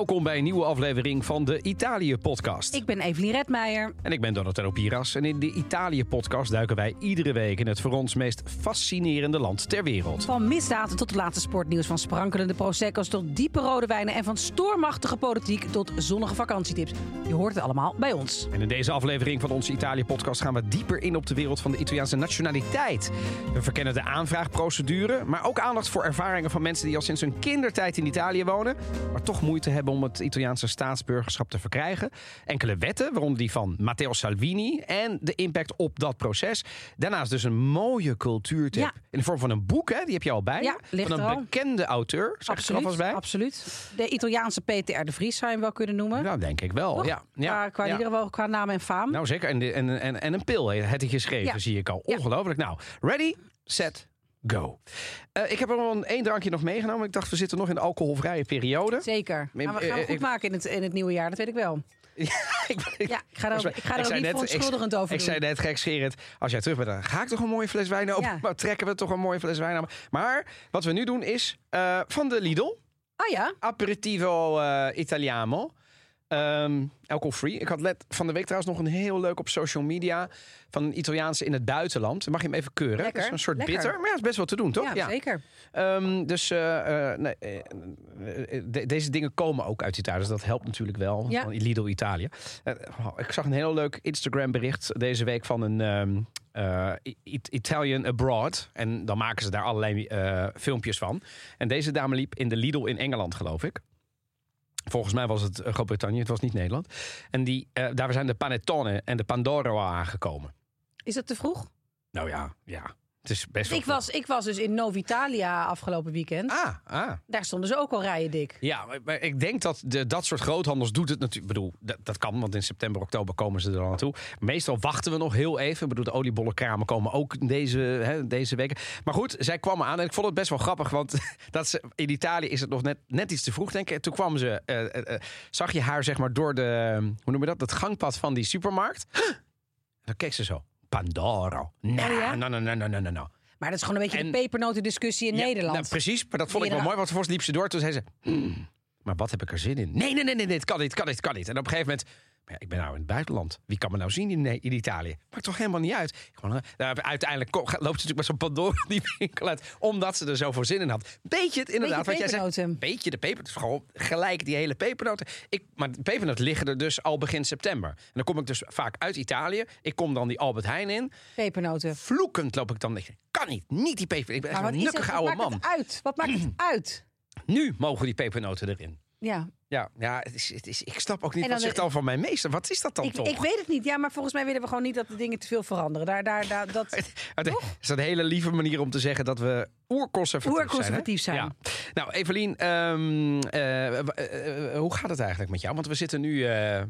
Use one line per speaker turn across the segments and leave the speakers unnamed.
Welkom bij een nieuwe aflevering van de Italië-podcast.
Ik ben Evelien Redmeijer.
En ik ben Donatello Piras. En in de Italië-podcast duiken wij iedere week in het voor ons meest fascinerende land ter wereld.
Van misdaad tot het laatste sportnieuws, van sprankelende prosecco's tot diepe rode wijnen en van stormachtige politiek tot zonnige vakantietips. Je hoort het allemaal bij ons.
En in deze aflevering van onze Italië-podcast gaan we dieper in op de wereld van de Italiaanse nationaliteit. We verkennen de aanvraagprocedure, maar ook aandacht voor ervaringen van mensen die al sinds hun kindertijd in Italië wonen, maar toch moeite hebben om het Italiaanse staatsburgerschap te verkrijgen. Enkele wetten, waaronder die van Matteo Salvini en de impact op dat proces. Daarnaast dus een mooie cultuurtip
Ja.
in de vorm van een boek, hè? die heb je al bij.
Ja,
je,
ligt
van een
al.
bekende auteur, zeg er bij.
absoluut. De Italiaanse PTR de Vries zou je hem wel kunnen noemen.
Nou, denk ik wel.
Toch?
Ja, ja,
qua,
ja.
in ieder geval qua naam en faam.
Nou zeker. En, de- en, en, en een pil heeft hij geschreven,
Ja.
zie ik al.
Ja.
Ongelooflijk. Nou, ready, set, go. Eh, ik heb er wel een één drankje nog meegenomen. Ik dacht, we zitten nog in de alcoholvrije periode.
Zeker. Maar we gaan
eh,
het goed
ik-
maken in het, in het nieuwe jaar, dat weet ik wel.
ik,
Ja, ik ga er ook, ik ga er ook niet
net-
verontschuldigend over
Ik
doen.
zei net gekscherend, als jij terug bent, dan ga ik toch een mooie fles wijn open.
Ja.
Maar trekken we toch een mooie fles wijn aan. Maar wat we nu doen is eh, van de Lidl.
Oh ja?
Aperitivo eh, Italiano. Ehm alcohol-free. Ik had let van de week trouwens nog een heel leuk op social media van een Italiaanse in het buitenland. Mag je hem even keuren?
Lekker,
Dat is een soort
lekker.
bitter, maar ja, het is best wel te doen, toch?
Ja, zeker.
Ehm, dus eh, eh, nee, eh, de- deze dingen komen ook uit Italië. Dus dat helpt natuurlijk wel.
Ja.
Van Lidl Italië. Eh, ik zag een heel leuk Instagram bericht deze week van een ehm, eh, Italian Abroad. En dan maken ze daar allerlei filmpjes van. En deze dame liep in de Lidl in Engeland, geloof ik. Volgens mij was het eh, Groot-Brittannië, het was niet Nederland. En die, eh, daar zijn de panettone en de pandoro aangekomen.
Is dat te vroeg?
Nou ja, ja. Het is best wel...
Ik was, ik was dus in Novitalia afgelopen weekend.
Ah, ah.
Daar stonden ze ook al rijen dik.
Ja, maar- maar ik denk dat de, dat soort groothandels doet het natuurlijk. Ik bedoel, dat, dat kan, want in september, oktober komen ze er dan naartoe. Meestal wachten we nog heel even. Ik bedoel, de oliebollenkramen komen ook deze, hè, deze weken. Maar goed, zij kwamen aan en ik vond het best wel grappig, want dat ze, in Italië is het nog net, net iets te vroeg, denk ik. En toen kwamen ze, eh, eh, eh, zag je haar zeg maar door de, hoe noem je dat, het gangpad van die supermarkt. En dan keek ze zo. Pandoro. Nou,
Oh ja?
nou, nou, nou, nou, nou, nou.
Maar dat is gewoon een beetje
En-
de pepernotendiscussie in
Ja,
Nederland.
nou, precies, maar dat vond ik wel mooi. Want vervolgens liep ze door. Toen zei ze... "Hmm, maar wat heb ik er zin in? Nee, nee, nee, nee, het kan niet, het kan niet, het kan niet. En op een gegeven moment... Maar ja, ik ben nou in het buitenland. Wie kan me nou zien in, in Italië? Maakt toch helemaal niet uit. Gewoon, eh, nou, uiteindelijk loopt ze natuurlijk met zo'n Pandora die winkel uit. Omdat ze er zoveel zin in had. Beetje het inderdaad
Beetje
wat jij zegt.
pepernoten.
Beetje de peper. Het is gewoon gelijk die hele pepernoten. Ik, maar de pepernoten liggen er dus al begin september. En dan kom ik dus vaak uit Italië. Ik kom dan die Albert Heijn in.
Pepernoten.
Vloekend loop ik dan. Kan niet, niet die peper. Ik ben echt een
wat, is het,
nukkige
wat
oude
maakt
man.
het uit? Wat maakt het uit?
Nu mogen die pepernoten erin.
Ja,
Ja, ja het is, het is, ik snap ook niet
En
wat
dan
zich
de-
dan van mij meester. Wat is dat dan
ik,
toch?
ik weet het niet. Ja, maar volgens mij willen we gewoon niet dat de dingen te veel veranderen. Daar, daar, daar, dat...
Het is een hele lieve manier om te zeggen dat we oerconservatief,
Oerconservatief
zijn.
zijn.
Ja. Nou, Evelien, ehm, eh, eh, eh, hoe gaat het eigenlijk met jou? Want we zitten nu eh,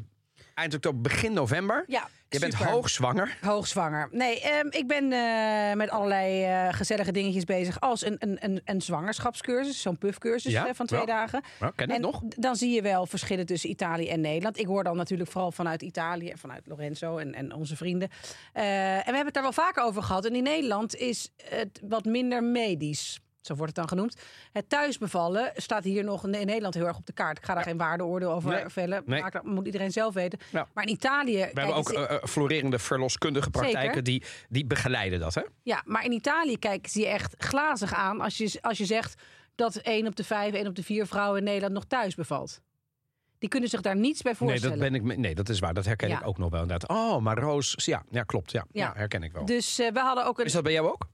eind oktober, begin november.
Ja,
Je bent
super.
hoogzwanger.
Hoogzwanger. Nee, ehm, ik ben eh, met allerlei eh, gezellige dingetjes bezig. Als een, een, een, een zwangerschapscursus, zo'n puffcursus
Ja,
eh, van twee dagen.
Ken
en
nog?
dan zie je wel verschillen tussen Italië en Nederland. Ik hoor dan natuurlijk vooral vanuit Italië en vanuit Lorenzo en, en onze vrienden. En we hebben het daar wel vaker over gehad. En in Nederland is het wat minder medisch. Zo wordt het dan genoemd. Het thuisbevallen staat hier nog in Nederland heel erg op de kaart. Ik ga daar geen waardeoordeel over
Nee,
vellen.
nee.
Maar dat moet iedereen zelf weten.
Ja.
Maar in Italië.
We hebben ook eh, eh, florerende verloskundige praktijken
Zeker.
die, die begeleiden dat. Hè?
Ja, maar in Italië kijken ze je echt glazig aan als je, als je zegt dat één op de vijf, één op de vier vrouwen in Nederland nog thuis bevalt. Die kunnen zich daar niets bij
Nee
voorstellen.
dat, ben ik, nee, dat is waar. Dat herken
Ja.
ik ook nog wel inderdaad. Oh, maar Roos... Ja, ja klopt. Ja, ja.
Ja.
herken ik wel.
Dus eh, we hadden ook een.
Is dat bij jou ook?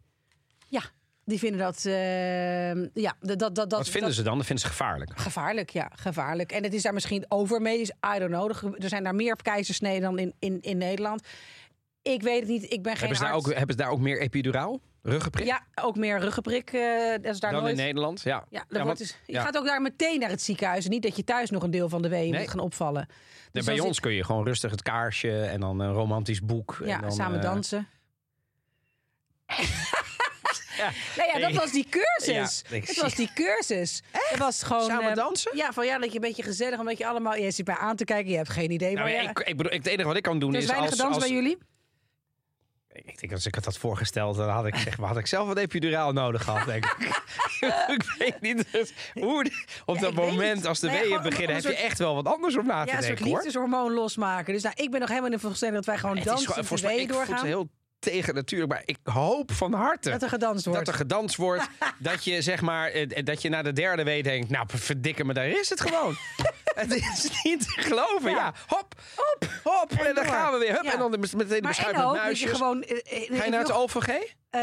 Die vinden dat. eh, ja, dat, dat, dat,
Wat vinden ze dan? Dat vinden ze gevaarlijk.
Gevaarlijk, ja, gevaarlijk. En het is daar misschien overmedisch. I don't know. Er zijn daar meer keizersneden dan in, in, in Nederland. Ik weet het niet. Ik ben geen
Hebben ze, daar ook, hebben ze daar ook meer epiduraal? Ruggenprik?
Ja, ook meer ruggenprik. eh dat is daar
dan
nooit.
in Nederland? Ja.
Ja,
want-
dus, je
ja.
gaat ook daar meteen naar het ziekenhuis. En niet dat je thuis nog een deel van de weeën
Nee.
moet gaan opvallen. Dus
bij ons
ik-
kun je gewoon rustig het kaarsje en dan een romantisch boek.
Ja,
en dan,
samen
eh,
dansen.
Ja.
Nee, ja, dat was die cursus.
Ja,
het
zie-
was die cursus. Het was gewoon
Samen
eh,
dansen?
Ja, van ja, dat je een beetje gezellig, omdat je allemaal. Je zit bij aan te kijken, je hebt geen idee.
Nou,
maar
ja,
ja,
ik, ik bedoel, ik- het enige wat ik kan doen
is
is
weinig
als,
dans
als
bij jullie.
Ik denk als ik het had voorgesteld, dan had ik gezegd, had ik zelf een epiduraal nodig gehad, denk ik. ik weet niet dus hoe op
Ja,
dat moment als de
Nee,
weeën beginnen,
een
heb je
soort-
echt wel wat anders om na te
Ja, een soort
denken hoor.
liefdeshormoon losmaken. Dus nou, ik ben nog helemaal in de voorstelling dat wij gewoon dansen
gewoon-
de weeën
ik voel het
doorgaan.
heel tegen natuurlijk, maar ik hoop van harte
Dat er gedanst wordt.
dat er gedanst wordt. dat je zeg maar, eh, dat je na de derde week denkt, nou verdikke me, daar is het gewoon. het is niet te geloven. Ja,
Ja.
hop, hop, hop. En, dan
door.
gaan we weer. Hup,
Ja.
En dan meteen de
je
muisjes.
gewoon... eh, eh,
Ga je
ik
naar het OVG?
eh,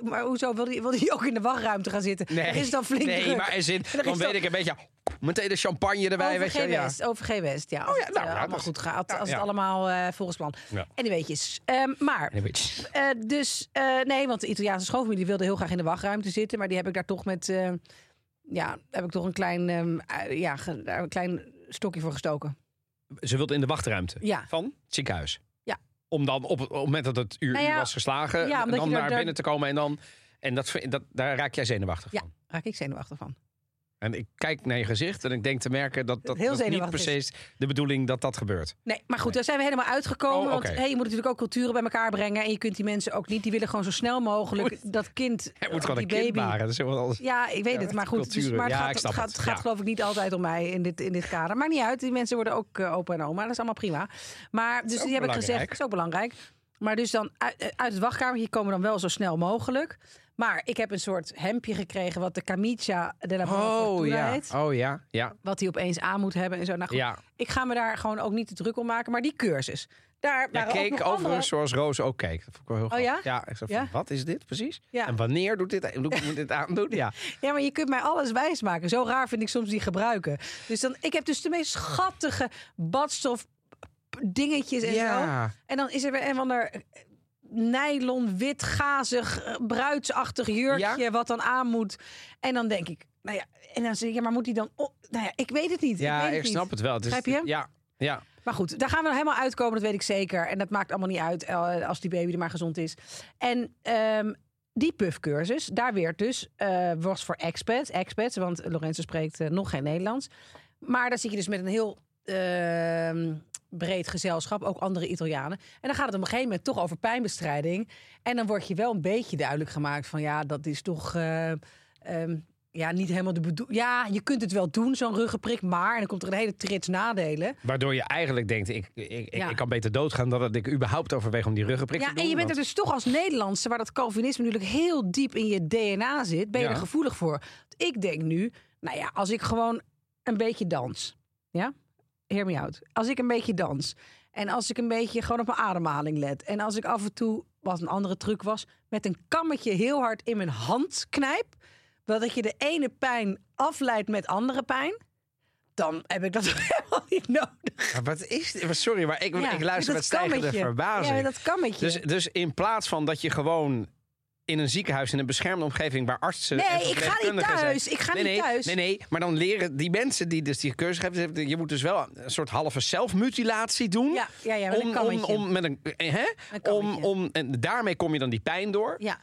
maar hoezo? wil die, wil ook in de wachtruimte gaan zitten?
Nee,
is dan flink
nee
druk.
maar er zit, dan weet
dan-
ik een beetje, meteen de champagne erbij. weet
OVG
ja.
West, OVG West, ja. Als
Oh ja,
het,
nou,
eh,
ja,
allemaal goed gaat.
ja,
Als
ja.
het allemaal eh, volgens plan.
Ja.
En die weetjes. Ehm, maar,
weet
eh, dus, eh, nee, want de Italiaanse schoonfamilie wilde heel graag in de wachtruimte zitten. Maar die heb ik daar toch met, ja, heb ik toch een klein, ehm, eh, ja, ge- daar een klein stokje voor gestoken.
Ze wilde in de wachtruimte
Ja.
van het ziekenhuis.
Ja.
Om dan op het op het moment dat het uur,
Nou ja,
uur was geslagen,
ja,
dan
daar-
naar
daar-
binnen te komen en dan... En dat, dat, daar raak jij zenuwachtig
Ja,
van.
raak ik zenuwachtig van.
En ik kijk naar je gezicht en ik denk te merken dat dat,
Heel
dat niet precies de bedoeling dat dat gebeurt.
Nee, maar goed, daar zijn we helemaal uitgekomen.
Oh,
Want hey, je moet natuurlijk ook culturen bij elkaar brengen. En je kunt die mensen ook niet. Die willen gewoon zo snel mogelijk dat kind,
Hij moet gewoon
die
een kind
baby.
baren. Dat is helemaal alles.
Ja, ik weet
Ja,
het. Maar goed, dus,
culturen.
maar het
Ja,
gaat, het gaat, geloof ik niet altijd om mij in dit, in dit kader. Maar niet uit. Die mensen worden ook eh, opa en oma. Dat is allemaal prima. Maar dus die heb ik gezegd, dat is ook belangrijk. Maar dus dan uit, eh, uit het wachtkamertje komen dan wel zo snel mogelijk. Maar ik heb een soort hemdje gekregen wat de camicia de la
Oh ja,
heet.
oh ja, ja,
Wat hij opeens aan moet hebben en zo. Nou goed,
ja.
ik ga me daar gewoon ook niet te druk om maken. Maar die cursus, daar
Jij
waren ook
keek
nog
overigens
andere...
zoals Roos ook keek. Dat vond ik wel heel
Oh
grappig.
ja?
Ja, ik zei
Ja?
van, wat is dit precies?
Ja.
En wanneer doet dit, moet ik dit aandoen? Ja.
Ja, maar je kunt mij alles wijsmaken. Zo raar vind ik soms die gebruiken. Dus dan, ik heb dus de meest schattige badstof dingetjes en zo.
ja.
En dan is er weer een van der nylon, wit, gazig, eh, bruidsachtig jurkje wat dan aan moet. En dan denk ik, nou ja, en dan zeg ik, ja, maar moet die dan... nou ja, ik weet het niet.
Ja,
ik, weet
ik,
het niet.
snap het wel. Het is,
Begrijp je?
Ja, ja.
Maar goed, daar gaan we helemaal uitkomen, dat weet ik zeker. En dat maakt allemaal niet uit eh, als die baby er maar gezond is. En ehm, die puffcursus, daar werd dus, eh, was voor expats, expats, want Lorenzo spreekt nog geen Nederlands. Maar daar zit je dus met een heel ehm, breed gezelschap, ook andere Italianen. En dan gaat het op een gegeven moment toch over pijnbestrijding. En dan word je wel een beetje duidelijk gemaakt van ja, dat is toch... eh, ehm, ja, niet helemaal de bedoeling. Ja, je kunt het wel doen, zo'n ruggenprik, maar en dan komt er een hele trits nadelen.
Waardoor je eigenlijk denkt, ik, ik, ik,
Ja.
ik kan beter doodgaan dan dat ik überhaupt overweeg om die ruggenprik
Ja,
te doen.
en je bent er dus toch als Nederlandse, waar dat Calvinisme natuurlijk heel diep in je DNA zit, ben je
Ja.
er gevoelig voor. Ik denk nu, nou ja, als ik gewoon een beetje dans, ja, hear me out. Als ik een beetje dans en als ik een beetje gewoon op mijn ademhaling let en als ik af en toe, wat een andere truc was, met een kammetje heel hard in mijn hand knijp, wel dat je de ene pijn afleidt met andere pijn, dan heb ik dat helemaal niet nodig.
Maar wat is dit? Sorry, maar ik,
Ja,
ik luister met stijgende
kammetje.
verbazing.
Ja, dat kammetje.
Dus, dus in plaats van dat je gewoon in een ziekenhuis in een beschermde omgeving waar artsen.
Nee, ik ga niet thuis.
Zijn.
Ik ga
nee,
niet
nee,
thuis.
Nee, nee, maar dan leren die mensen die dus die cursus hebben, je moet dus wel een soort halve zelfmutilatie doen.
ja, ja, ja, met een
om, om,
kammetje.
om met een, eh, hè?
Een
Om, om, en daarmee kom je dan die pijn door.
Ja,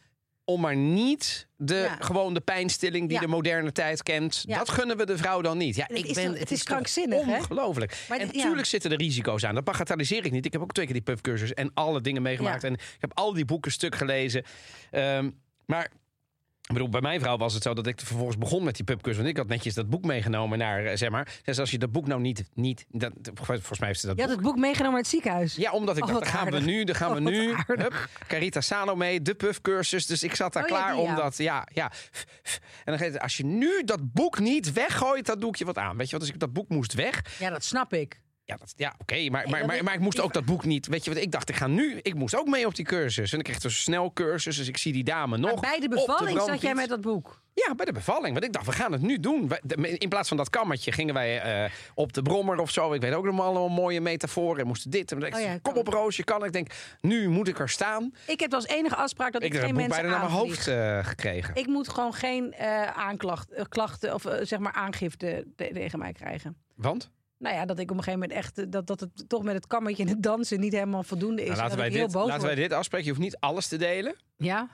Om maar niet de,
Ja.
gewoon de pijnstilling die
Ja.
de moderne tijd kent.
Ja.
Dat gunnen we de vrouw dan niet. Ja,
Het
ik
is
ben,
toch- het is krankzinnig, hè?
Ongelooflijk.
Maar
en natuurlijk zitten er risico's aan. Dat bagatelliseer ik niet. Ik heb ook twee keer die pubcursus en alle dingen meegemaakt. En ik heb al die boeken stuk gelezen. Ehm, maar ik bedoel, bij mijn vrouw was het zo dat ik vervolgens begon met die pubcursus. Want ik had netjes dat boek meegenomen naar, eh, zeg maar. Dus als je dat boek nou niet, niet dat, volgens mij heeft ze dat
je had
boek.
het boek meegenomen naar het ziekenhuis.
Ja, omdat ik
Oh,
dacht, daar gaan we nu, daar gaan we
Oh,
nu. Hup, Carita Sano mee, de puffcursus. Dus ik zat daar
Oh ja,
klaar
die,
om
ja.
dat, ja, ja. En dan geeft als je nu dat boek niet weggooit, dan doe ik je wat aan. Weet je wat, als ik dat boek moest weg,
Ja, dat snap ik.
Ja, dat- ja oké, maar, maar, maar, ik moest ook dat boek niet. Weet je wat? Ik dacht, ik ga nu. Ik moest ook mee op die cursus. En ik kreeg dus snel cursus. Dus ik zie die dame nog.
Maar bij de bevalling zat jij met dat boek.
Ja, bij de bevalling. Want ik dacht, we gaan het nu doen. In plaats van dat kammetje gingen wij eh, op de brommer of zo. Ik weet ook nog allemaal mooie metaforen. En moesten dit. En ik,
Oh ja,
kom op Roos, je kan. Ik denk, nu moet ik er staan.
Ik heb als enige afspraak dat ik,
Ik
geen mensen
bijna naar mijn hoofd eh, gekregen.
Ik moet gewoon geen eh aanklachten, klachten of zeg maar aangifte te- tegen mij krijgen.
Want?
Nou ja, dat ik op een gegeven moment echt eh, dat, dat het toch met het kammetje en het dansen niet helemaal voldoende is.
Nou,
en
laten wij dit, laten wij dit afspreken. Je hoeft niet alles te delen.
Ja.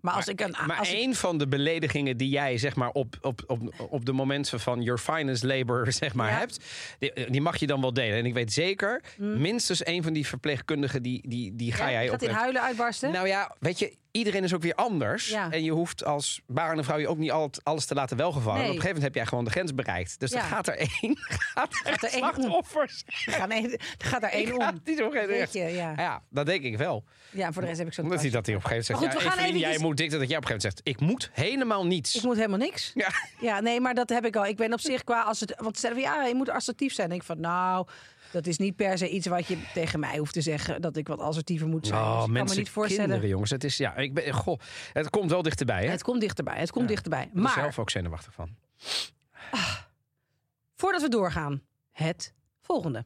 Maar als ik een.
Maar
als ik-
één van de beledigingen die jij zeg maar op, op, op, op de momenten van your finest labor zeg maar
Ja.
hebt, die, die mag je dan wel delen. En ik weet zeker, minstens één van die verpleegkundigen die, die, die ga
Mm. Ja,
jij
gaat
op.
in huilen uitbarsten?
Nou ja, weet je, iedereen is ook weer anders.
Ja.
En je hoeft als en vrouw je ook niet altijd alles te laten welgevallen.
Nee.
Op een gegeven moment heb jij gewoon de grens bereikt. Dus
Ja.
dan gaat er één. Gaat er,
Gaat er één
slachtoffers.
Er gaat één- er gaat er één om.
een gegeven
Weet je, ja.
Ja, dat denk ik wel.
Ja, voor de rest heb ik zo'n
Omdat hij dat hij op een gegeven moment zegt.
goed,
ja,
gaan
jij moet dik dat jij op een gegeven moment zegt. Ik moet helemaal niets.
Ik moet helemaal niks.
Ja.
Ja, nee, maar dat heb ik al. Ik ben op zich qua als het. Want stel ja, je moet assertief zijn. Denk ik van, nou, dat is niet per se iets wat je tegen mij hoeft te zeggen dat ik wat assertiever moet zijn. Dus
Oh,
ik kan
mensen,
me niet voorstellen.
kinderen, jongens. Het is, ja, ik ben, goh, het komt wel dichterbij, hè?
Het komt dichterbij. Het komt dichterbij.
Ik ben er
Maar
zelf ook zenuwachtig van.
voordat we doorgaan, het volgende.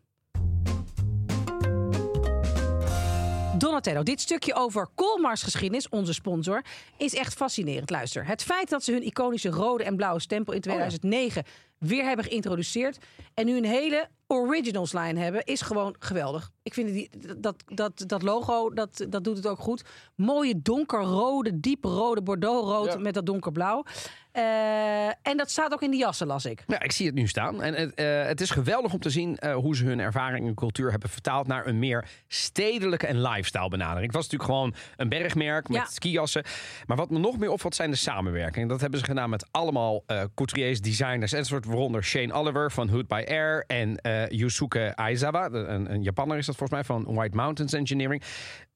Donatello, dit stukje over Colmars geschiedenis, onze sponsor, is echt fascinerend. Luister, het feit dat ze hun iconische rode en blauwe stempel in 2009 weer hebben geïntroduceerd en nu een hele originals line hebben, is gewoon geweldig. Ik vind die, dat, dat, dat logo, dat, dat doet het ook goed. Mooie donkerrode, dieprode bordeauxrood
Ja.
met dat donkerblauw. Eh, en dat staat ook in de jassen, las ik.
Ja, ik zie het nu staan. En het, eh, het is geweldig om te zien eh, hoe ze hun ervaring en cultuur hebben vertaald naar een meer stedelijke en lifestyle benadering. Het was natuurlijk gewoon een bergmerk met
Ja.
skijassen. Maar wat me nog meer opvalt zijn de samenwerkingen. Dat hebben ze gedaan met allemaal couturiers, designers enzovoort. Waaronder Shane Oliver van Hood by Air en eh Yusuke Aizawa. Een, een Japanner is dat volgens mij van White Mountains Engineering.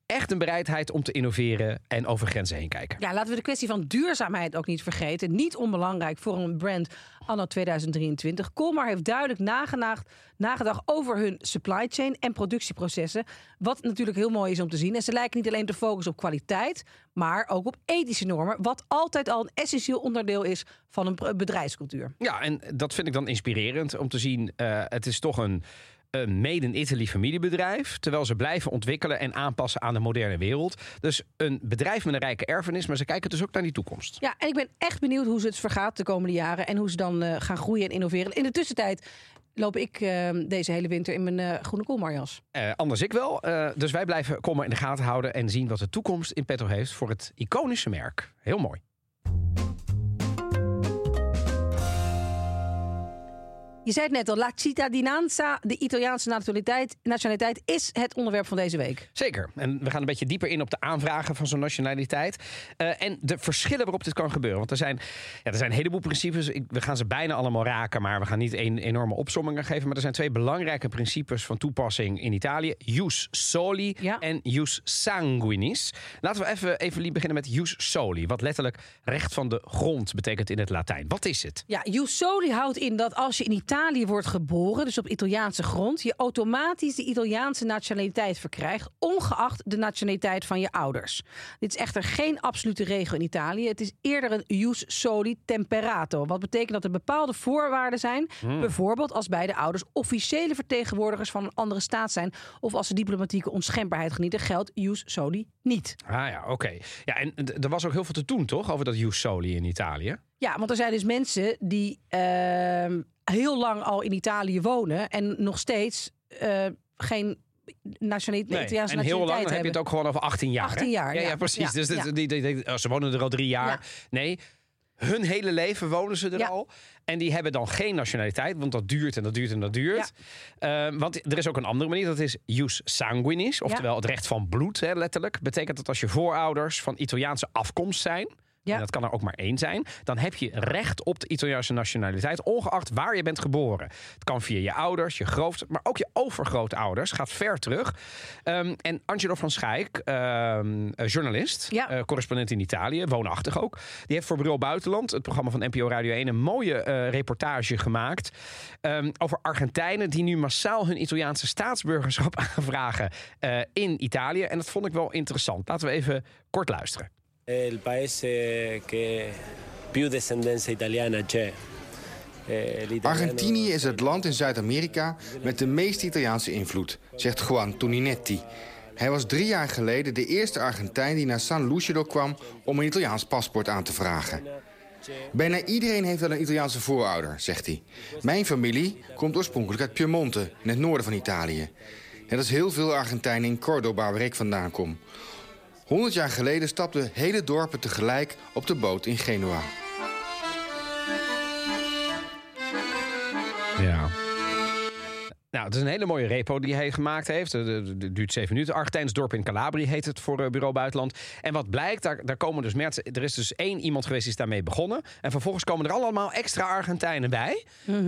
Echt een bereidheid om te innoveren en over grenzen heen kijken.
Ja, laten we de kwestie van duurzaamheid ook niet vergeten. Niet onbelangrijk voor een brand anno 2023. Colmar heeft duidelijk nagedacht, nagedacht over hun supply chain en productieprocessen. Wat natuurlijk heel mooi is om te zien. En ze lijken niet alleen te focussen op kwaliteit, maar ook op ethische normen. Wat altijd al een essentieel onderdeel is van een bedrijfscultuur.
Ja, en dat vind ik dan inspirerend om te zien. eh, het is toch een, een made in Italy familiebedrijf. Terwijl ze blijven ontwikkelen en aanpassen aan de moderne wereld. Dus een bedrijf met een rijke erfenis. Maar ze kijken dus ook naar die toekomst.
Ja, en ik ben echt benieuwd hoe ze het vergaat de komende jaren. En hoe ze dan eh, gaan groeien en innoveren. In de tussentijd loop ik eh, deze hele winter in mijn eh, groene koolmarjas.
Eh, anders ik wel. Dus wij blijven komen in de gaten houden. En zien wat de toekomst in petto heeft voor het iconische merk. Heel mooi.
Je zei het net al, La Cittadinanza, de Italiaanse nationaliteit, nationaliteit, is het onderwerp van deze week.
Zeker. En we gaan een beetje dieper in op de aanvragen van zo'n nationaliteit. Eh, en de verschillen waarop dit kan gebeuren. Want er zijn, ja, er zijn een heleboel principes. Ik, we gaan ze bijna allemaal raken, maar we gaan niet een enorme opsommingen geven. Maar er zijn twee belangrijke principes van toepassing in Italië. Jus soli
Ja.
en jus sanguinis. Laten we even, even beginnen met jus soli. Wat letterlijk recht van de grond betekent in het Latijn. Wat is het?
Ja, jus soli houdt in dat als je in Italië wordt geboren, dus op Italiaanse grond, je automatisch de Italiaanse nationaliteit verkrijgt, ongeacht de nationaliteit van je ouders. Dit is echter geen absolute regel in Italië. Het is eerder een jus soli temperato. Wat betekent dat er bepaalde voorwaarden zijn. Bijvoorbeeld als beide ouders officiële vertegenwoordigers van een andere staat zijn. Of als ze diplomatieke onschendbaarheid genieten, geldt jus soli niet.
Ah ja, oké. Ja, en er was ook heel veel te doen, toch? Over dat jus soli in Italië.
Ja, want er zijn dus mensen die ehm, heel lang al in Italië wonen en nog steeds eh, geen nationaliteit,
Nee,
Italiaanse
en heel lang heb je het ook gewoon over 18 jaar.
18
hè?
jaar,
Ja, ja,
ja.
precies.
Ja,
dus. Die, die, die- oh, ze wonen er al drie jaar.
Ja.
Nee, hun hele leven wonen ze er
Ja.
al. En die hebben dan geen nationaliteit, want dat duurt en dat duurt en dat duurt. Ehm, want er is ook een andere manier, dat is jus sanguinis. Oftewel het recht van bloed, hè, letterlijk. Betekent dat als je voorouders van Italiaanse afkomst zijn...
Ja.
En dat kan er ook maar één zijn. Dan heb je recht op de Italiaanse nationaliteit, ongeacht waar je bent geboren. Het kan via je ouders, je groot, maar ook je overgrootouders. Gaat ver terug. Ehm, en Angelo van Schaik, ehm, eh, journalist,
Ja.
eh, correspondent in Italië, woonachtig ook. Die heeft voor Bureau Buitenland, het programma van NPO Radio 1, een mooie eh, reportage gemaakt. ehm, over Argentijnen die nu massaal hun Italiaanse staatsburgerschap aanvragen in Italië. En dat vond ik wel interessant. Laten we even kort luisteren.
Che più italiana c'è. Eh,
Argentinië is het land in Zuid-Amerika met de meest Italiaanse invloed, zegt Juan Toninetti. Hij was drie jaar geleden de eerste Argentijn die naar San Lucido kwam om een Italiaans paspoort aan te vragen. Bijna iedereen heeft wel een Italiaanse voorouder, zegt hij. Mijn familie komt oorspronkelijk uit Piemonte, in het noorden van Italië. Net als heel veel Argentijnen in Cordoba, waar ik vandaan kom. 100 jaar geleden stapten hele dorpen tegelijk op de boot in Genua.
Ja. Nou, het is een hele mooie repo die hij gemaakt heeft. Het duurt zeven minuten. Argentijns dorp in Calabria heet het voor eh, Bureau Buitenland. En wat blijkt, daar, daar komen dus mensen... Er is dus één iemand geweest die is daarmee begonnen. En vervolgens komen er allemaal extra Argentijnen bij.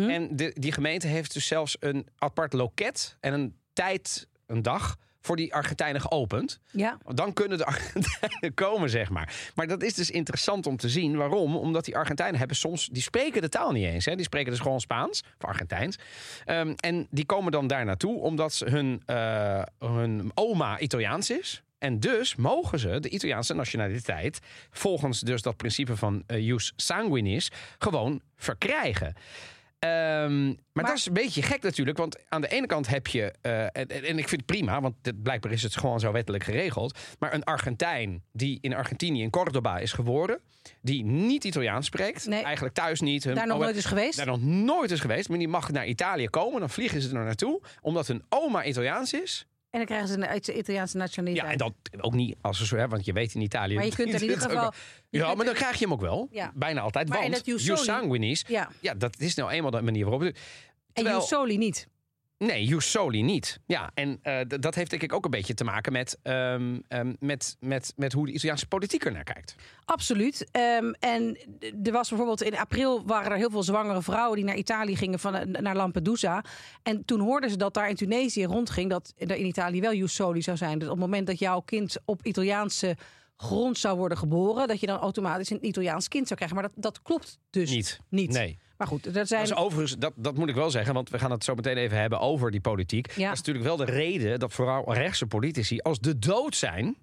En de, die gemeente heeft dus zelfs een apart loket en een tijd, een dag voor die Argentijnen geopend.
Ja.
Dan kunnen de Argentijnen komen, zeg maar. Maar dat is dus interessant om te zien. Waarom? Omdat die Argentijnen hebben soms... Die spreken de taal niet eens. Hè? Die spreken dus gewoon Spaans, of Argentijns. Ehm, en die komen dan daar naartoe omdat ze hun, eh, hun oma Italiaans is. En dus mogen ze de Italiaanse nationaliteit... volgens dus dat principe van uh, jus sanguinis... gewoon verkrijgen. Ehm, maar,
Maar-
dat is een beetje gek natuurlijk. Want aan de ene kant heb je. eh, en, ik vind het prima, want dit, blijkbaar is het gewoon zo wettelijk geregeld. Maar een Argentijn die in Argentinië, in Cordoba, is geboren. die niet Italiaans spreekt.
Nee.
Eigenlijk thuis niet. hun-
Daar nog
oh,
nooit is geweest.
Daar nog nooit is geweest. Maar die mag naar Italië komen. Dan vliegen ze er naartoe. Omdat hun oma Italiaans is.
En dan krijgen ze een Ita- Italiaanse nationaliteit.
Ja, en dat ook niet als ze zo hebben. Want je weet in Italië.
Maar je kunt er in ieder geval-
Ja, maar dan krijg je hem ook wel.
Ja.
Bijna altijd.
Maar en
want
dat jus
jus
soli-
sanguinis.
Ja.
Ja, dat is nou eenmaal de manier waarop. het-
En
Terwijl-
Jusoli niet.
Nee, jus soli niet. Ja, en eh, dat heeft denk ik ook een beetje te maken met, ehm, ehm, met, met, met hoe de Italiaanse politiek er naar kijkt.
Absoluut. Ehm, en er was bijvoorbeeld in april waren er heel veel zwangere vrouwen die naar Italië gingen van, eh, naar Lampedusa. En toen hoorden ze dat daar in Tunesië rondging dat er in Italië wel jus soli zou zijn. Dus op het moment dat jouw kind op Italiaanse grond zou worden geboren, dat je dan automatisch een Italiaans kind zou krijgen. Maar dat, dat klopt dus
Niet.
niet.
Nee.
Maar goed, dat
Dat,
zijn.
is overigens, dat, dat moet ik wel zeggen, want we gaan het zo meteen even hebben over die politiek.
Ja.
Dat is natuurlijk wel de reden dat vooral rechtse politici als de dood zijn.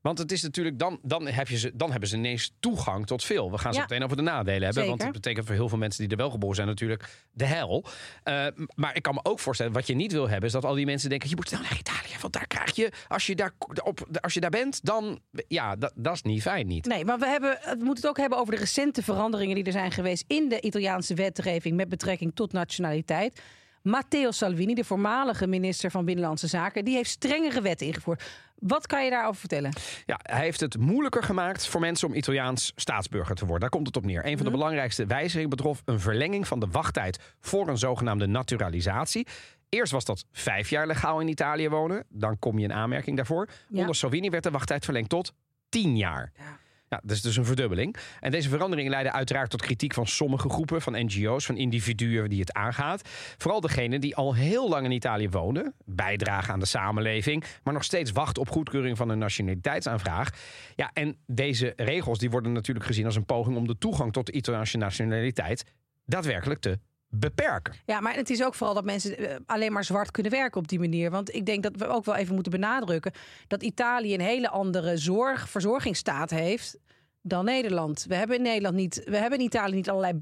Want het is natuurlijk, dan, dan, heb je ze, dan hebben ze ineens toegang tot veel. We gaan zo
Ja.
meteen over de nadelen hebben. Want dat betekent voor heel veel mensen die er wel geboren zijn natuurlijk de hel. Eh, maar ik kan me ook voorstellen, wat je niet wil hebben... is dat al die mensen denken, je moet snel naar Italië. Want daar krijg je, als je daar, op, als je daar bent, dan... Ja, dat, dat is niet fijn niet.
Nee, maar we, hebben, we moeten het ook hebben over de recente veranderingen die er zijn geweest in de Italiaanse wetgeving met betrekking tot nationaliteit. Matteo Salvini, de voormalige minister van Binnenlandse Zaken, die heeft strengere wetten ingevoerd. Wat kan je daarover vertellen?
Ja, hij heeft het moeilijker gemaakt voor mensen om Italiaans staatsburger te worden. Daar komt het op neer. Een van de belangrijkste wijzigingen betrof een verlenging van de wachttijd voor een zogenaamde naturalisatie. Eerst was dat vijf jaar legaal in Italië wonen. Dan kom je in aanmerking daarvoor.
Ja.
Onder Salvini werd de wachttijd verlengd tot tien jaar.
Ja.
Ja, dat is dus een verdubbeling. En deze verandering leidde uiteraard tot kritiek van sommige groepen, van NGO's, van individuen die het aangaat. Vooral degenen die al heel lang in Italië wonen, bijdragen aan de samenleving, maar nog steeds wachten op goedkeuring van een nationaliteitsaanvraag. Ja, en deze regels die worden natuurlijk gezien als een poging om de toegang tot de Italiaanse nationaliteit daadwerkelijk te beperken.
Ja, maar het is ook vooral dat mensen eh, alleen maar zwart kunnen werken op die manier. Want ik denk dat we ook wel even moeten benadrukken dat Italië een hele andere zorg, verzorgingsstaat heeft dan Nederland. We hebben in Nederland niet, we hebben in Italië niet allerlei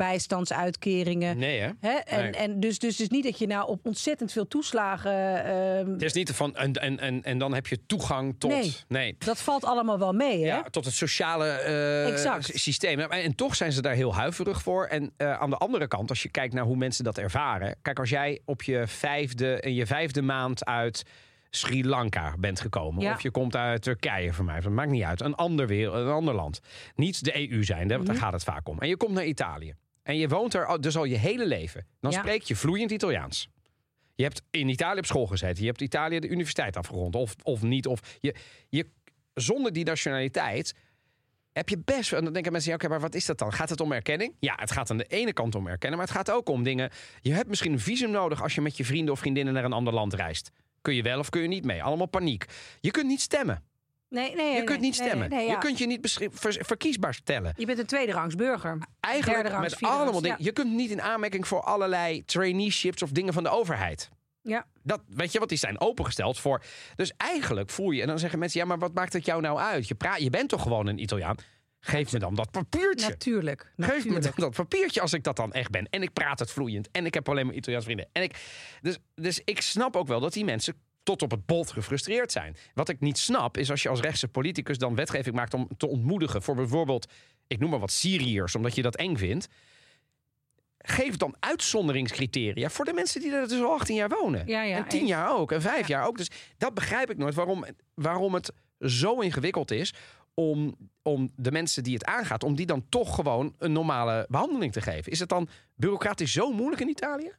bijstandsuitkeringen.
Nee, hè?
Hè? En,
Nee.
en dus, dus, dus niet dat je nou op ontzettend veel toeslagen. ehm,
Het is niet van en, en, en, en dan heb je toegang tot.
Nee.
nee.
dat valt allemaal wel mee, hè?
Ja, tot het sociale eh, systeem. En, en toch zijn ze daar heel huiverig voor. En eh, aan de andere kant, als je kijkt naar hoe mensen dat ervaren. Kijk, als jij op je vijfde, in je vijfde maand uit Sri Lanka bent gekomen.
Ja.
Of je komt uit Turkije voor mij. Dat maakt niet uit. Een ander, wereld, een ander land. Niet de EU zijn, want
Mhm.
daar gaat het vaak om. En je komt naar Italië. En je woont er dus al je hele leven. Dan
Ja.
spreek je vloeiend Italiaans. Je hebt in Italië op school gezeten. Je hebt Italië de universiteit afgerond. Of, of niet. Of je, je, zonder die nationaliteit heb je best... En dan denken mensen, ja, oké, maar wat is dat dan? Gaat het om erkenning? Ja, het gaat aan de ene kant om erkennen. Maar het gaat ook om dingen... Je hebt misschien een visum nodig als je met je vrienden of vriendinnen naar een ander land reist. Kun je wel of kun je niet mee? Allemaal paniek. Je kunt niet stemmen.
Nee, nee,
Je
nee,
kunt niet stemmen.
ja.
Je kunt je niet ver- verkiesbaar stellen.
Je bent een tweederangs burger.
Eigenlijk
Derde rangs,
met allemaal dingen.
ja.
Je kunt niet in aanmerking voor allerlei traineeships of dingen van de overheid.
Ja.
Dat, weet je, wat die zijn opengesteld voor. Dus eigenlijk voel je, en dan zeggen mensen: ja, maar wat maakt het jou nou uit? Je, praat, je bent toch gewoon een Italiaan? Geef me dan dat papiertje.
Natuurlijk.
Geef me dan dat papiertje als ik dat dan echt ben. En ik praat het vloeiend. En ik heb alleen maar Italiaans vrienden. En ik, dus, dus ik snap ook wel dat die mensen tot op het bot gefrustreerd zijn. Wat ik niet snap is als je als rechtse politicus dan wetgeving maakt om te ontmoedigen voor bijvoorbeeld, ik noem maar wat Syriërs, omdat je dat eng vindt. Geef dan uitzonderingscriteria voor de mensen die er dus al 18 jaar wonen.
Ja, ja,
en 10
eens.
jaar ook. En 5 jaar ook. Dus dat begrijp ik nooit waarom, waarom het zo ingewikkeld is om, om de mensen die het aangaat, om die dan toch gewoon een normale behandeling te geven. Is het dan bureaucratisch zo moeilijk in Italië?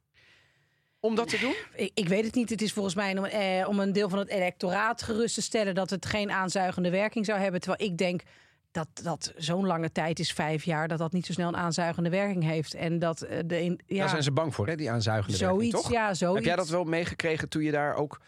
Om dat te doen?
Ik, ik weet het niet. Het is volgens mij om, eh, om een deel van het electoraat gerust te stellen dat het geen aanzuigende werking zou hebben. Terwijl ik denk dat dat zo'n lange tijd is, vijf jaar, dat dat niet zo snel een aanzuigende werking heeft. En dat eh, de ja,
Daar zijn ze bang voor, hè, die aanzuigende werking,
zoiets,
toch?
ja, zoiets.
Heb jij dat wel meegekregen toen je daar ook,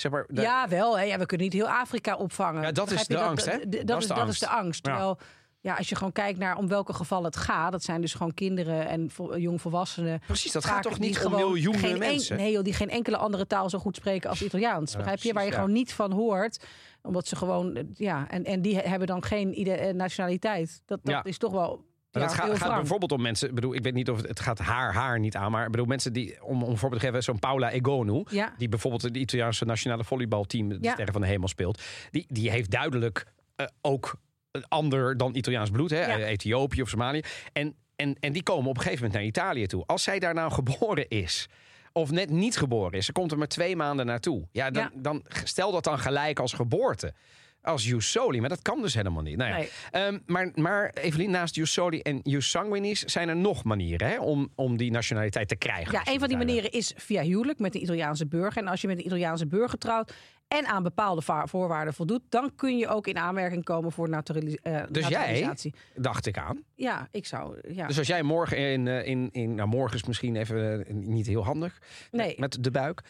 zeg maar... de-
Ja, wel. Hè. Ja, we kunnen niet heel Afrika opvangen.
Ja, dat is de angst, hè?
Dat, is, dat
angst.
is de angst. Terwijl, ja, als je gewoon kijkt naar om welke gevallen het gaat, dat zijn dus gewoon kinderen en vo- jongvolwassenen.
Precies, dat gaat toch niet om
gewoon
miljoenen
en-
mensen?
nee, joh, die geen enkele andere taal zo goed spreken als Italiaans. begrijp je? Waar je
ja.
gewoon niet van hoort omdat ze gewoon, eh, ja, en, en die hebben dan geen eh, nationaliteit. Dat, dat
Ja.
is toch wel.
Maar
ja,
dat gaat, gaat bijvoorbeeld om mensen. Ik bedoel, ik weet niet of het, het gaat haar, haar niet aan. Maar bedoel, mensen die, om, om een voorbeeld te geven, zo'n Paula Egonu.
Ja.
Die bijvoorbeeld het Italiaanse nationale volleybalteam, de
Ja.
Sterren van de Hemel, speelt. Die, die heeft duidelijk eh, ook een ander dan Italiaans bloed, hè? Ethiopië of Somalië. En, en, en die komen op een gegeven moment naar Italië toe. Als zij daar nou geboren is. Of net niet geboren is, ze komt er maar twee maanden naartoe. Ja, dan, dan stel dat dan gelijk als geboorte. Als Jussoli, maar dat kan dus helemaal niet. Nou ja,
Nee.
Ehm, maar, maar Evelien, naast Jussoli en Jussanguinis zijn er nog manieren hè, om, om die nationaliteit te krijgen.
Ja, een van die manieren is via huwelijk met een Italiaanse burger. En als je met een Italiaanse burger trouwt en aan bepaalde voorwaarden voldoet, dan kun je ook in aanmerking komen voor naturalis eh,
Dus jij?
naturalisatie.
dacht ik aan.
Ja, ik zou. Ja.
Dus als jij morgen in, eh, in, in nou morgen is misschien even eh, niet heel handig.
Nee.
Met de buik.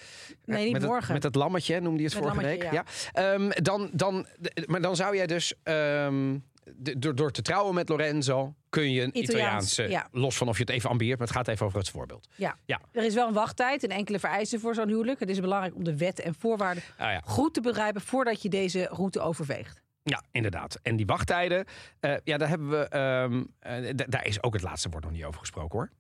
Nee, niet
met Het,
morgen.
met het lammetje noemde je het
Met
vorige
lammetje,
week. Ja. Ehm, dan, dan, maar dan zou jij dus ehm, door, door te trouwen met Lorenzo kun je een
Italiaans,
Italiaanse,
ja.
los van of je het even ambieert, maar het gaat even over het voorbeeld.
Ja.
Ja.
Er is wel een wachttijd en enkele vereisten voor zo'n huwelijk. Het is belangrijk om de wetten en voorwaarden
Ah, ja.
goed te begrijpen voordat je deze route overweegt.
Ja, inderdaad. En die wachttijden, eh, ja, daar hebben we. ehm, eh, daar is ook het laatste woord nog niet over gesproken hoor.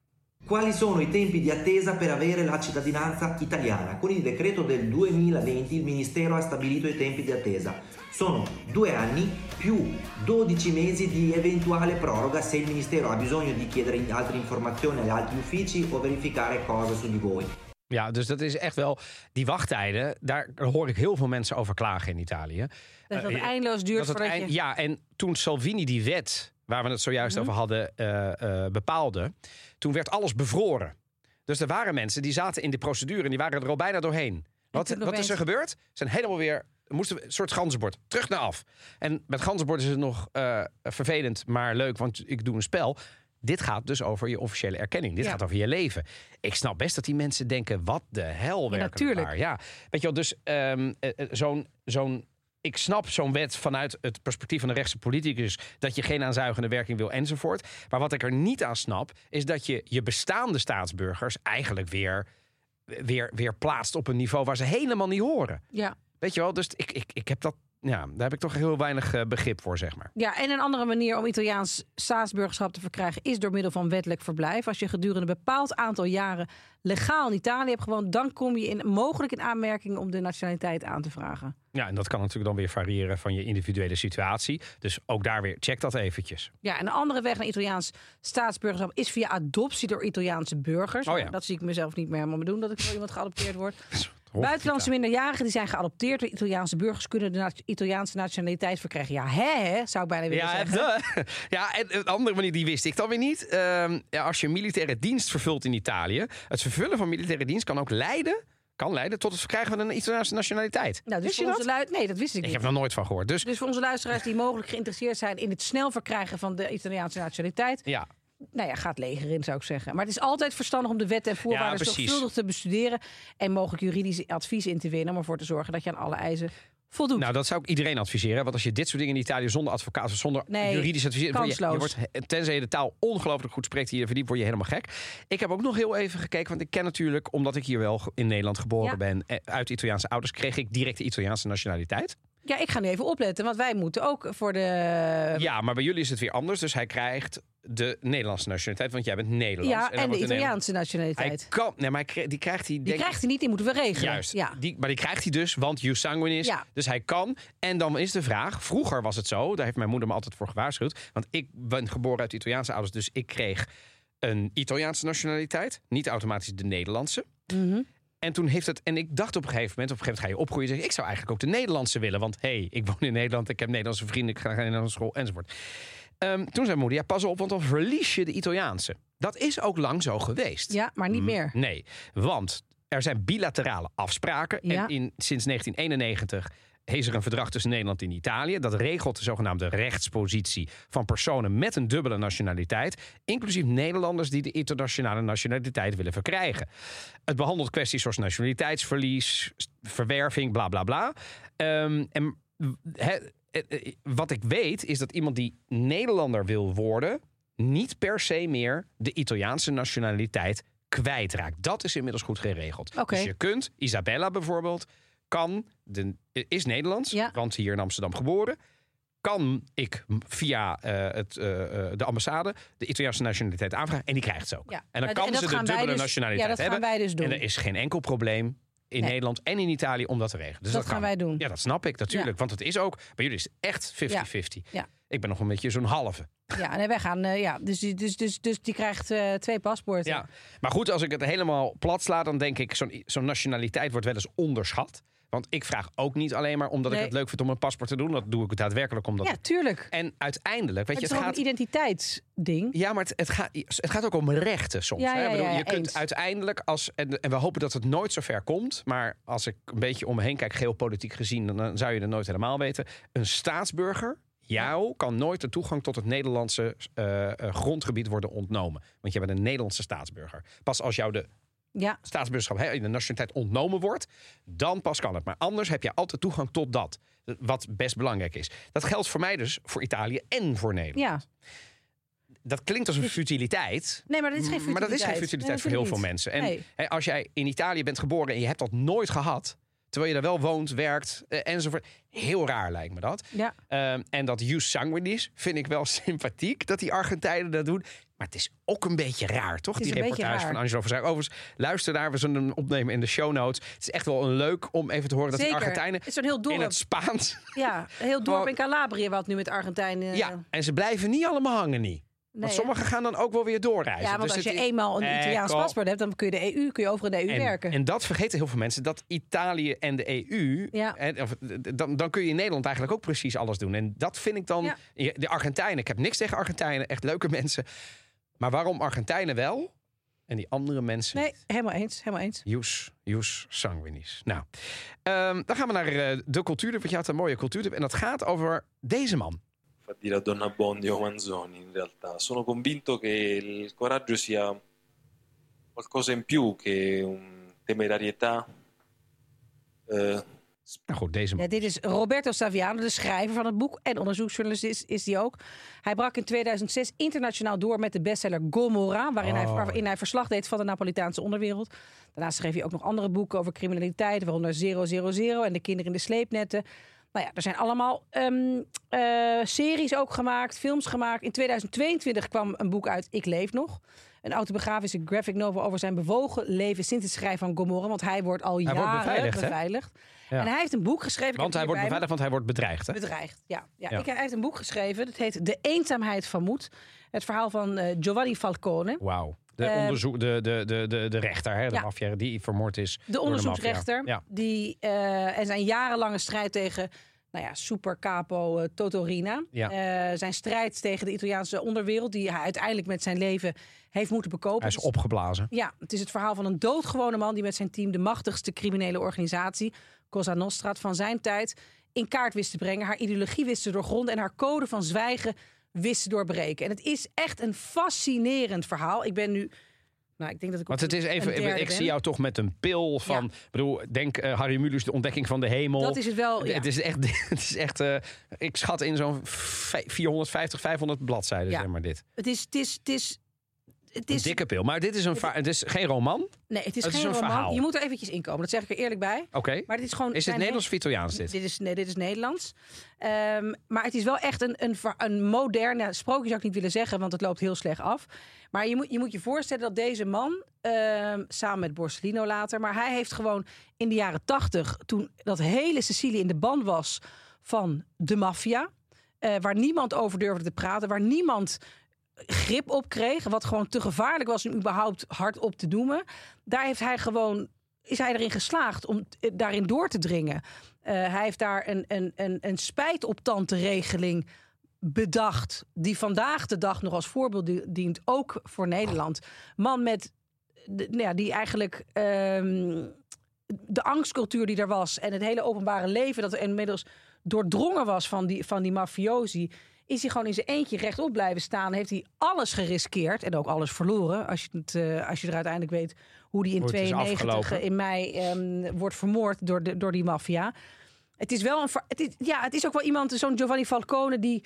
Quali sono i tempi di attesa per avere la cittadinanza italiana? Con il decreto del 2020 il Ministero ha stabilito i tempi di attesa. Sono due anni più 12 mesi di eventuale proroga se il Ministero ha bisogno di chiedere altre informazioni agli altri uffici o verificare cose su di voi.
Ja, dus dat is echt wel. Die wachttijden, daar hoor ik heel veel mensen over klagen in Italië.
Dat het
Eh,
eindeloos duurt
Dat het eind-
je...
Ja, en toen Salvini die wet, waar we het zojuist over hadden, eh, bepaalde, toen werd alles bevroren. Dus er waren mensen die zaten in de procedure en die waren er al bijna doorheen. Wat, wat is er gebeurd? Ze zijn helemaal weer. Moesten we een soort ganzenbord. Terug naar af. En met ganzenbord is het nog eh, vervelend, maar leuk, want ik doe een spel. Dit gaat dus over je officiële erkenning. Dit
Ja.
gaat over je leven. Ik snap best dat die mensen denken: wat de hel werkelijk
natuurlijk.
waar. Ja, weet je wel, dus ehm, eh, eh, zo'n zo'n ik snap zo'n wet vanuit het perspectief van de rechtse politicus dat je geen aanzuigende werking wil enzovoort. Maar wat ik er niet aan snap, is dat je je bestaande staatsburgers eigenlijk weer, weer, weer plaatst op een niveau waar ze helemaal niet horen.
Ja.
Weet je wel, dus ik, ik, ik heb dat, ja, daar heb ik toch heel weinig eh, begrip voor, zeg maar.
Ja, en een andere manier om Italiaans staatsburgerschap te verkrijgen is door middel van wettelijk verblijf. Als je gedurende een bepaald aantal jaren legaal in Italië hebt gewoond, dan kom je in, mogelijk in aanmerking om de nationaliteit aan te vragen.
Ja, en dat kan natuurlijk dan weer variëren van je individuele situatie. Dus ook daar weer, check dat eventjes.
Ja, en een andere weg naar Italiaans staatsburgerschap is via adoptie door Italiaanse burgers.
Oh ja.
Dat zie ik mezelf niet meer helemaal doen, dat ik door iemand geadopteerd word. Buitenlandse minderjarigen die zijn geadopteerd door Italiaanse burgers kunnen de Italiaanse nationaliteit verkrijgen. Ja, hè, hè, zou ik bijna willen
Ja,
zeggen.
de- ja, en een andere manier, die wist ik dan weer niet. Ehm, ja, als je militaire dienst vervult in Italië, het vervullen van militaire dienst kan ook leiden, kan leiden tot het verkrijgen van een Italiaanse nationaliteit.
Nou, dus
je dat?
Nee, dat wist ik
Ik heb er nog nooit van gehoord. Dus
Dus voor onze luisteraars die mogelijk geïnteresseerd zijn in het snel verkrijgen van de Italiaanse nationaliteit.
ja,
Nou ja, gaat leger in, zou ik zeggen. Maar het is altijd verstandig om de wetten en voorwaarden
precies.
zorgvuldig te bestuderen. En mogelijk juridisch advies in te winnen. Om ervoor te zorgen dat je aan alle eisen voldoet.
nou dat zou ik iedereen adviseren. Want als je dit soort dingen in Italië zonder advocaat, zonder
Nee,
juridisch advies, word je, wordt, tenzij je de taal ongelooflijk goed spreekt hier verdiept, word je helemaal gek. Ik heb ook nog heel even gekeken, want ik ken natuurlijk, omdat ik hier wel in Nederland geboren
Ja.
ben, eh, uit Italiaanse ouders, kreeg ik direct de Italiaanse nationaliteit.
Ja, ik ga nu even opletten. Want wij moeten ook voor de...
Ja, maar bij jullie is het weer anders. Dus hij krijgt de Nederlandse nationaliteit, want jij bent Nederlands.
Ja, en de Italiaanse nationaliteit.
Hij kan, nee, maar die krijgt hij.
Die krijgt hij niet, die moeten we regelen.
Juist,
Ja.
die, maar die krijgt hij dus, want you sanguinis.
Ja.
Dus hij kan. En dan is de vraag, vroeger was het zo, daar heeft mijn moeder me altijd voor gewaarschuwd. Want ik ben geboren uit Italiaanse ouders, dus ik kreeg een Italiaanse nationaliteit. Niet automatisch de Nederlandse.
Mhm.
En toen heeft het, en ik dacht op een gegeven moment, op een gegeven moment ga je opgroeien. Zeg, ik zou eigenlijk ook de Nederlandse willen. Want hé, hey, ik woon in Nederland, ik heb Nederlandse vrienden, ik ga naar een Nederlandse school enzovoort. Ehm, toen zei moeder, ja, pas op, want dan verlies je de Italiaanse. Dat is ook lang zo geweest.
Ja, maar niet meer.
Nee, want er zijn bilaterale afspraken.
Ja.
En in, sinds 1991 is er een verdrag tussen Nederland en Italië. Dat regelt de zogenaamde rechtspositie van personen met een dubbele nationaliteit. Inclusief Nederlanders die de internationale nationaliteit willen verkrijgen. Het behandelt kwesties zoals nationaliteitsverlies, verwerving, bla bla bla. Ehm, en he- eh, eh, wat ik weet is dat iemand die Nederlander wil worden, niet per se meer de Italiaanse nationaliteit kwijtraakt. Dat is inmiddels goed geregeld. Dus je kunt, Isabella bijvoorbeeld, kan, de, is Nederlands,
Ja.
want hier in Amsterdam geboren. Kan ik via eh, het, eh, eh, de ambassade de Italiaanse nationaliteit aanvragen en die krijgt ze ook.
Ja.
En dan
En
kan ze de
gaan
dubbele
dus-
nationaliteit
ja, dat gaan
hebben.
wij dus doen.
En er is geen enkel probleem in
Nee.
Nederland en in Italië om dat te regelen. Dus
Dat
dat,
gaan
kan.
wij doen.
Ja, dat snap ik natuurlijk. Want het is ook, bij jullie is het echt 50-50.
Ja.
Ik ben nog een beetje zo'n halve.
Ja, nee, wij gaan. ja, dus, die- dus, dus, dus die krijgt twee paspoorten.
Ja. Maar goed, als ik het helemaal plat sla, dan denk ik, zo'n zo'n nationaliteit wordt wel eens onderschat. Want ik vraag ook niet alleen maar omdat
Nee.
ik het leuk vind om een paspoort te doen. Dat doe ik daadwerkelijk omdat.
Ja, tuurlijk.
En uiteindelijk, weet
Het
je,
is
het gaat.
een identiteitsding.
Ja, maar het, het, gaat, het gaat ook om rechten soms.
Ja,
hè?
ja,
bedoel,
ja,
je kunt uiteindelijk, als, en, en we hopen dat het nooit zo ver komt. Maar als ik een beetje om me heen kijk, geopolitiek gezien, dan, dan zou je het nooit helemaal weten. Een staatsburger, jou, kan nooit de toegang tot het Nederlandse eh, eh, grondgebied worden ontnomen. Want je bent een Nederlandse staatsburger. Pas als jou de
Ja,
staatsburgerschap, hè, de nationaliteit ontnomen wordt, dan pas kan het. Maar anders heb je altijd toegang tot dat. Wat best belangrijk is. Dat geldt voor mij dus voor Italië en voor Nederland.
ja.
Dat klinkt als een futiliteit.
Nee, maar dat is geen futiliteit.
Maar dat is geen futiliteit
Nee,
voor heel veel mensen. En
Nee.
als jij in Italië bent geboren en je hebt dat nooit gehad, terwijl je daar wel woont, werkt eh, enzovoort. Heel raar lijkt me dat.
Ja.
Ehm, en dat Jus Sanguinis vind ik wel sympathiek dat die Argentijnen dat doen. Maar het is ook een beetje raar, toch? Die
een
reportage van Angelo Verzuik. Overigens, luister daar. We zullen hem opnemen in de show notes. Het is echt wel een leuk om even te horen dat die Argentijnen
Het is zo'n heel
in
dorp.
het Spaans...
Ja, een heel dorp in Calabrië wat nu met Argentijnen...
Ja, en ze blijven niet allemaal hangen niet.
Nee,
Want sommigen gaan dan ook wel weer doorreizen.
Ja, want
Dus
als je eenmaal een Italiaans paspoort hebt, dan kun je de EU, kun je over in de EU
En,
werken.
en dat vergeten heel veel mensen. Dat Italië en de EU.
Ja.
hè, of, dan, dan kun je in Nederland eigenlijk ook precies alles doen. En dat vind ik dan.
Ja.
De Argentijnen. Ik heb niks tegen Argentijnen. Echt leuke mensen. Maar waarom Argentijnen wel? En die andere mensen.
nee, helemaal eens, helemaal eens.
Jus, Jus Sanguinis. Nou, ehm, dan gaan we naar eh, de cultuur. Want je had een mooie cultuur. En dat gaat over deze man.
Fa dire a Donna Bondi o Manzoni in realtà. Sono convinto che il coraggio sia qualcosa in più che un temerarietà. eh,
Nou goed, deze.
Ja, dit is Roberto Saviano, de schrijver van het boek en onderzoeksjournalist is, is die ook. Hij brak in 2006 internationaal door met de bestseller Gomorra, waarin, hij,
Oh.
waarin hij verslag deed van de Napolitaanse onderwereld. Daarnaast schreef hij ook nog andere boeken over criminaliteit, waaronder 000 en de kinderen in de sleepnetten. Nou ja, er zijn allemaal ehm, eh, series ook gemaakt, films gemaakt. In 2022 kwam een boek uit, Ik leef nog. Een autobiografische graphic novel over zijn bewogen leven sinds het schrijven van Gomorra. Want hij wordt al
wordt
jaren
beveiligd, hè?
beveiligd.
Ja.
En hij heeft een boek geschreven.
Want hij wordt
me.
beveiligd, want hij wordt bedreigd. Hè?
Bedreigd, ja. ja.
Ja.
Ik, hij heeft een boek geschreven. Dat heet De eenzaamheid van moed. Het verhaal van eh, Giovanni Falcone.
Wauw. De,
Eh,
onderzoek, de, de, de, de, de rechter, hè, de
Ja.
maffia die vermoord is.
De onderzoeksrechter.
Ja.
Die, eh, en zijn jarenlange strijd tegen nou ja, super capo eh, Totorina.
Ja.
Eh, zijn strijd tegen de Italiaanse onderwereld. Die hij uiteindelijk met zijn leven heeft moeten bekopen.
Hij is
is-
opgeblazen.
Ja, het is het verhaal van een doodgewone man die met zijn team de machtigste criminele organisatie, Cosa Nostra, van zijn tijd in kaart wist te brengen. Haar ideologie wist te doorgronden en haar code van zwijgen wist doorbreken. En het is echt een fascinerend verhaal. Ik ben nu. Nou, ik denk dat ik.
Want het is even, ik zie jou toch met een pil van,
Ja.
bedoel, denk eh, Harry Mulisch, de ontdekking van de hemel.
Dat is het wel. Ja.
Het is echt, het is echt eh, ik schat in zo'n vij- 450, 500 bladzijden,
Ja.
zeg maar dit.
Het is. Het is, het is het
Een
is,
dikke pil. Maar dit is, een het is geen roman.
nee, het is
het is
geen
een
roman.
verhaal.
Je moet er eventjes inkomen. Dat zeg ik er eerlijk bij.
Oké.
Maar dit is gewoon.
Is het Nederlands of Italiaans dit?
Dit is, nee, dit is Nederlands. Ehm, maar het is wel echt een, een, een moderne sprookje, zou ik niet willen zeggen, want het loopt heel slecht af. Maar je moet je, moet je voorstellen dat deze man, ehm, samen met Borsellino later, maar hij heeft gewoon in de jaren tachtig, toen dat hele Sicilië in de ban was van de maffia, eh, waar niemand over durfde te praten, waar niemand grip op kreeg, wat gewoon te gevaarlijk was om überhaupt hardop te noemen. Daar heeft hij gewoon is hij erin geslaagd om eh, daarin door te dringen. Eh, hij heeft daar een, een, een, een spijtoptantenregeling bedacht. Die vandaag de dag nog als voorbeeld di- dient, ook voor Nederland. Man met, nou ja, die eigenlijk ehm, de angstcultuur die er was en het hele openbare leven dat er inmiddels doordrongen was van die, van die mafiosi. Is hij gewoon in zijn eentje rechtop blijven staan? Heeft hij alles geriskeerd en ook alles verloren? Als je, het, eh, als je er uiteindelijk weet hoe die in
Hoe het is
92
afgelopen.
in mei ehm, wordt vermoord door, de, door die maffia. Het is wel een. Het is, ja, het is ook wel iemand, zo'n Giovanni Falcone, die.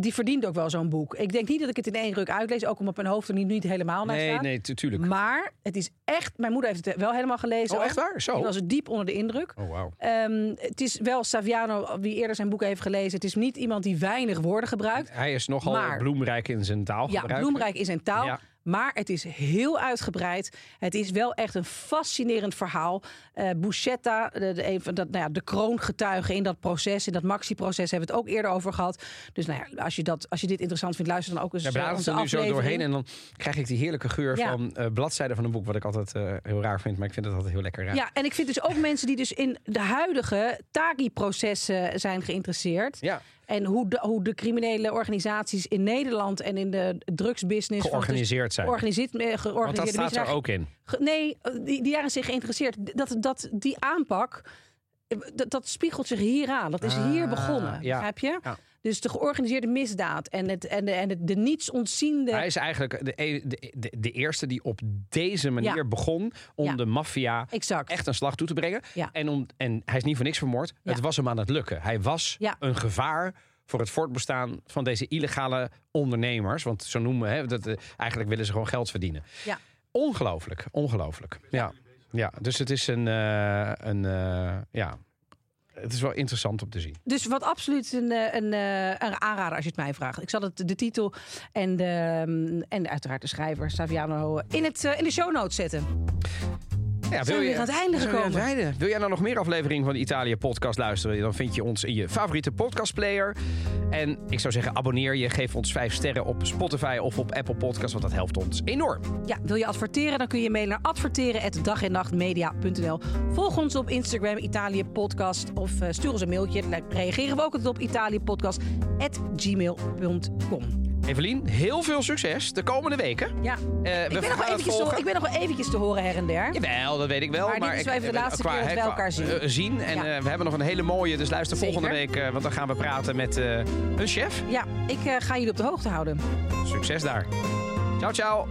Die verdient ook wel zo'n boek. Ik denk niet dat ik het in één ruk uitlees, ook omdat mijn hoofd er niet, niet helemaal naar
Nee,
staat.
nee, natuurlijk.
Maar het is echt. Mijn moeder heeft het wel helemaal gelezen.
Oh, echt waar? Zo?
Die was er diep onder de indruk.
Oh, wauw.
Ehm, het is wel Saviano, wie eerder zijn boek heeft gelezen. Het is niet iemand die weinig woorden gebruikt.
Hij is nogal
Maar-
bloemrijk in zijn
Ja,
taalgebruik.
bloemrijk in zijn taal.
Ja.
Maar het is heel uitgebreid. Het is wel echt een fascinerend verhaal. Eh Buscetta, de, de, een van dat, nou ja, de kroongetuige in dat proces, in dat maxi-proces, hebben we het ook eerder over gehad. Dus nou ja, als je, dat, als je dit interessant vindt, luister dan ook eens
We
eh,
er nu zo doorheen en dan krijg ik die heerlijke geur
Ja.
van eh, bladzijden van een boek, wat ik altijd heel raar vind, maar ik vind het altijd heel lekker raar.
Ja, en ik vind dus ook mensen die dus in de huidige Tagi-processen zijn geïnteresseerd.
Ja.
En hoe de, hoe de criminele organisaties in Nederland en in de drugsbusiness...
Georganiseerd zijn.
Georganiseerd, eh,
Want dat staat er ook in.
Nee, eh, die, die daarin zijn geïnteresseerd. Dat, dat, die aanpak, eh, dat, dat spiegelt zich hier aan. Dat is hier
Ah,
begonnen,
ja.
begrijp je?
Ja.
Dus de georganiseerde misdaad en, het, en, de, en de, de niets ontziende...
Hij is eigenlijk de, e- de, de, de eerste die op deze manier
Ja.
begon om
Ja.
de maffia echt een slag toe te brengen.
Ja.
En, om, en hij is niet voor niks vermoord. Het was hem aan het lukken. Hij was een gevaar voor het voortbestaan van deze illegale ondernemers. Want zo noemen we, hè, dat, eh, eigenlijk willen ze gewoon geld verdienen.
Ja.
Ongelooflijk, ongelooflijk. Ja. ja, dus het is een, eh, een eh, ja, het is wel interessant om te zien.
Dus wat absoluut een, eh, een, eh, een aanrader als je het mij vraagt. Ik zal het, de titel en, de, en uiteraard de schrijver Saviano in, het, eh, in de show notes zetten.
Ja,
we weer aan het einde gekomen?
het einde. Wil jij nou nog meer afleveringen van de Italië podcast luisteren? Dan vind je ons in je favoriete podcastplayer. En ik zou zeggen, abonneer je. Geef ons vijf sterren op Spotify of op Apple Podcast. Want dat helpt ons enorm.
Ja, wil je adverteren? Dan kun je mailen naar adverteren@dagennachtmedia.nl. Volg ons op Instagram Italië Podcast of eh, stuur ons een mailtje. Dan reageren we ook altijd op italiëpodcast@gmail.com.
Evelien, heel veel succes de komende weken.
Ja,
Eh,
ik, ben nog eventjes te, ik ben nog wel eventjes te horen her en der.
Jawel, dat weet ik wel.
Maar dit is wel even de
eh,
laatste
qua-
keer dat we elkaar zien.
eh, zien. En
Ja.
we hebben nog een hele mooie. Dus luister
Zeker.
volgende week. want dan gaan we praten met een chef.
Ja, ik ga jullie op de hoogte houden.
Succes daar. Ciao, ciao.